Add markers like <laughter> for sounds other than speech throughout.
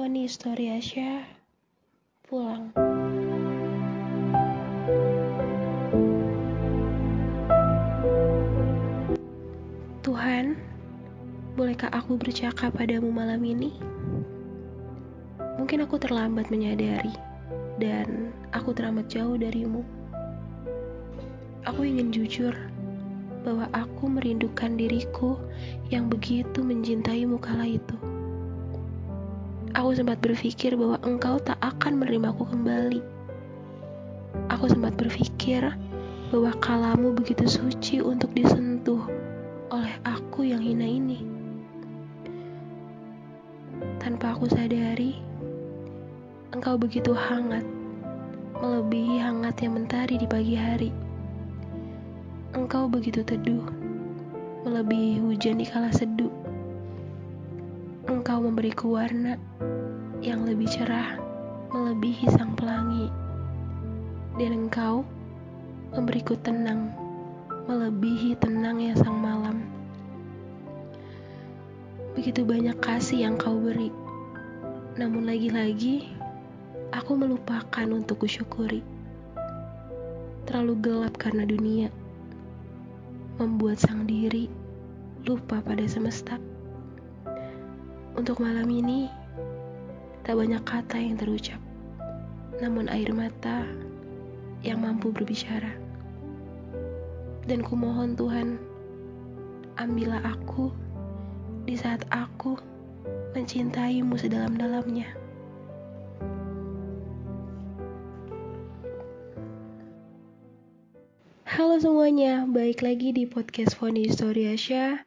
Poni Story Asia pulang. Tuhan, bolehkah aku bercakap padamu malam ini? Mungkin aku terlambat menyadari, dan aku teramat jauh darimu. Aku ingin jujur bahwa aku merindukan diriku yang begitu mencintaimu kala itu. Aku sempat berpikir bahwa engkau tak akan menerimaku kembali. Aku sempat berpikir bahwa kalamu begitu suci untuk disentuh oleh aku yang hina ini. Tanpa aku sadari, engkau begitu hangat, melebihi hangatnya mentari di pagi hari. Engkau begitu teduh, melebihi hujan di kala seduh. Engkau memberiku warna yang lebih cerah, melebihi sang pelangi. Dan engkau memberiku tenang, melebihi tenangnya sang malam. Begitu banyak kasih yang kau beri. Namun lagi-lagi, aku melupakan untuk kusyukuri. Terlalu gelap karena dunia membuat sang diri lupa pada semesta. Untuk malam ini, tak banyak kata yang terucap, namun air mata yang mampu berbicara. Dan kumohon Tuhan, ambillah aku di saat aku mencintaimu sedalam-dalamnya. Halo semuanya, balik lagi di podcast Foni Story Asia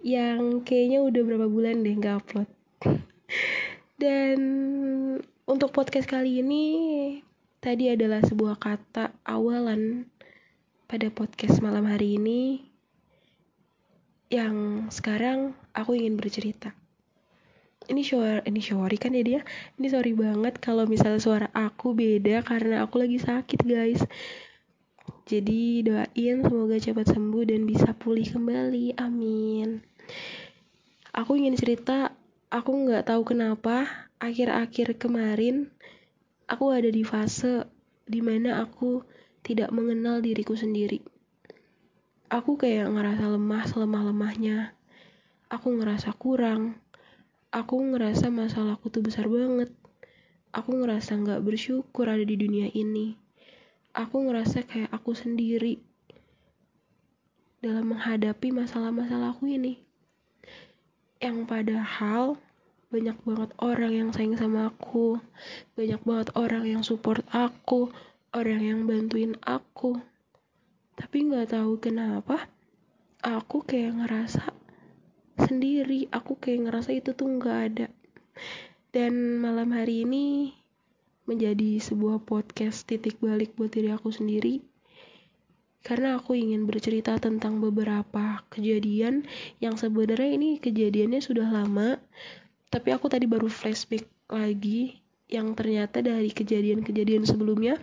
yang kayaknya udah berapa bulan deh nggak upload. <laughs> Dan untuk podcast kali ini tadi adalah sebuah kata awalan pada podcast malam hari ini yang sekarang aku ingin bercerita. Ini shower, ini sorry kan ya dia. Ini sorry banget kalau misalnya suara aku beda karena aku lagi sakit guys jadi doain semoga cepat sembuh dan bisa pulih kembali. Amin. Aku ingin cerita, aku nggak tahu kenapa akhir-akhir kemarin aku ada di fase di mana aku tidak mengenal diriku sendiri. Aku kayak ngerasa lemah selemah-lemahnya. Aku ngerasa kurang. Aku ngerasa masalahku tuh besar banget. Aku ngerasa nggak bersyukur ada di dunia ini aku ngerasa kayak aku sendiri dalam menghadapi masalah-masalahku ini. Yang padahal banyak banget orang yang sayang sama aku, banyak banget orang yang support aku, orang yang bantuin aku. Tapi nggak tahu kenapa, aku kayak ngerasa sendiri, aku kayak ngerasa itu tuh nggak ada. Dan malam hari ini menjadi sebuah podcast titik balik buat diri aku sendiri karena aku ingin bercerita tentang beberapa kejadian yang sebenarnya ini kejadiannya sudah lama tapi aku tadi baru flashback lagi yang ternyata dari kejadian-kejadian sebelumnya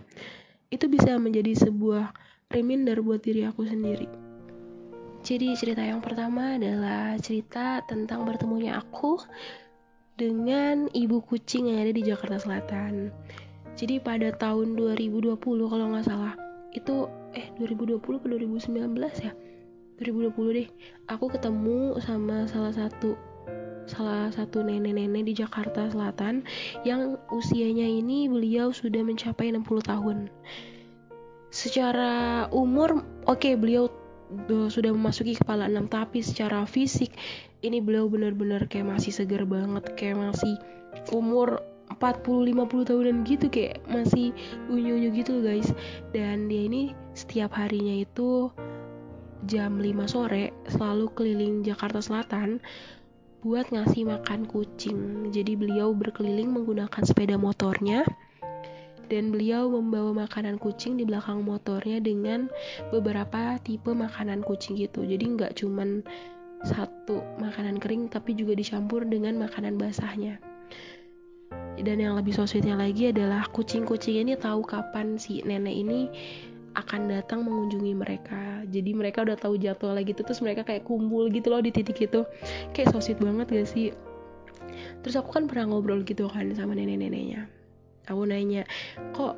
itu bisa menjadi sebuah reminder buat diri aku sendiri. Jadi cerita yang pertama adalah cerita tentang bertemunya aku dengan ibu kucing yang ada di Jakarta Selatan. Jadi pada tahun 2020 kalau nggak salah itu eh 2020 ke 2019 ya 2020 deh aku ketemu sama salah satu salah satu nenek-nenek di Jakarta Selatan yang usianya ini beliau sudah mencapai 60 tahun secara umur oke okay, beliau sudah memasuki kepala enam tapi secara fisik ini beliau benar-benar kayak masih segar banget kayak masih umur 40-50 tahunan gitu kayak masih unyu-unyu gitu guys. Dan dia ini setiap harinya itu jam 5 sore selalu keliling Jakarta Selatan buat ngasih makan kucing. Jadi beliau berkeliling menggunakan sepeda motornya dan beliau membawa makanan kucing di belakang motornya dengan beberapa tipe makanan kucing gitu jadi nggak cuman satu makanan kering tapi juga dicampur dengan makanan basahnya. Dan yang lebih so sweetnya lagi adalah kucing-kucing ini tahu kapan si nenek ini akan datang mengunjungi mereka. Jadi mereka udah tahu jadwal lagi gitu terus mereka kayak kumpul gitu loh di titik itu. Kayak so sweet banget gak sih? Terus aku kan pernah ngobrol gitu kan sama nenek-neneknya aku nanya kok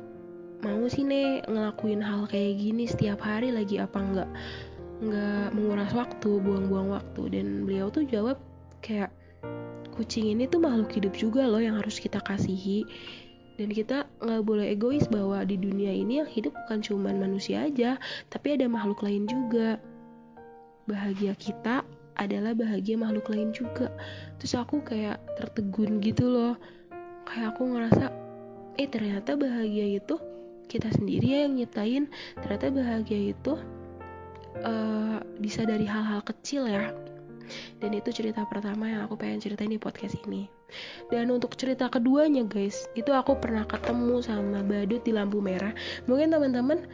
mau sih nek ngelakuin hal kayak gini setiap hari? Lagi apa enggak nggak menguras waktu buang-buang waktu? Dan beliau tuh jawab kayak kucing ini tuh makhluk hidup juga loh yang harus kita kasihi. Dan kita nggak boleh egois bahwa di dunia ini yang hidup bukan cuman manusia aja tapi ada makhluk lain juga. Bahagia kita adalah bahagia makhluk lain juga. Terus aku kayak tertegun gitu loh. Kayak aku ngerasa eh ternyata bahagia itu kita sendiri ya yang nyiptain. Ternyata bahagia itu uh, bisa dari hal-hal kecil ya. Dan itu cerita pertama yang aku pengen ceritain di podcast ini. Dan untuk cerita keduanya guys itu aku pernah ketemu sama badut di lampu merah. Mungkin teman-teman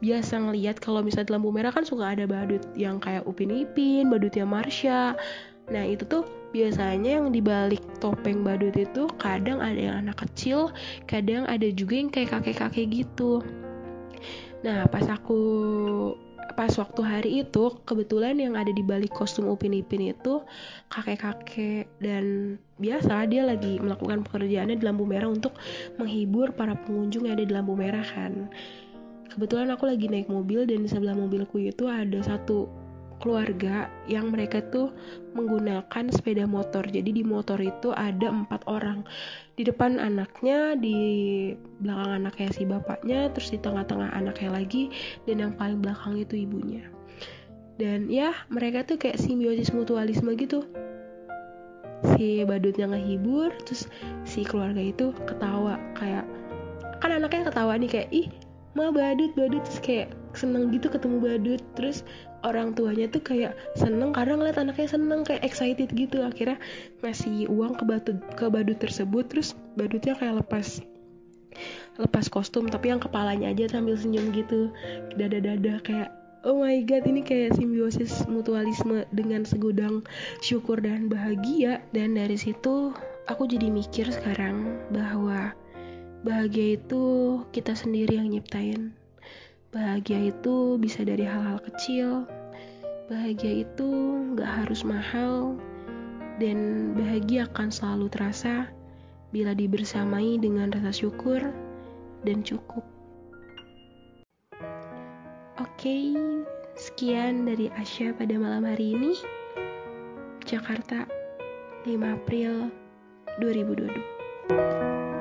biasa ngeliat kalau misalnya di lampu merah kan suka ada badut yang kayak Upin Ipin, badutnya Marsha. Nah itu tuh biasanya yang dibalik topeng badut itu kadang ada yang anak kecil, kadang ada juga yang kayak kakek-kakek gitu. Nah pas aku pas waktu hari itu kebetulan yang ada di balik kostum Upin Ipin itu kakek-kakek dan biasa dia lagi melakukan pekerjaannya di lampu merah untuk menghibur para pengunjung yang ada di lampu merah kan kebetulan aku lagi naik mobil dan di sebelah mobilku itu ada satu keluarga yang mereka tuh menggunakan sepeda motor. Jadi di motor itu ada empat orang. Di depan anaknya, di belakang anaknya si bapaknya, terus di tengah-tengah anaknya lagi, dan yang paling belakang itu ibunya. Dan ya mereka tuh kayak simbiosis mutualisme gitu. Si badutnya ngehibur, terus si keluarga itu ketawa kayak kan anaknya ketawa nih kayak ih ma badut badut terus kayak seneng gitu ketemu badut. Terus orang tuanya tuh kayak seneng karena ngeliat anaknya seneng kayak excited gitu. Akhirnya ngasih uang ke badut ke badut tersebut terus badutnya kayak lepas lepas kostum tapi yang kepalanya aja sambil senyum gitu. Dada-dada kayak oh my god ini kayak simbiosis mutualisme dengan segudang syukur dan bahagia. Dan dari situ aku jadi mikir sekarang bahwa bahagia itu kita sendiri yang nyiptain Bahagia itu bisa dari hal-hal kecil. Bahagia itu gak harus mahal. Dan bahagia akan selalu terasa bila dibersamai dengan rasa syukur dan cukup. Oke, sekian dari Asya pada malam hari ini. Jakarta, 5 April 2022.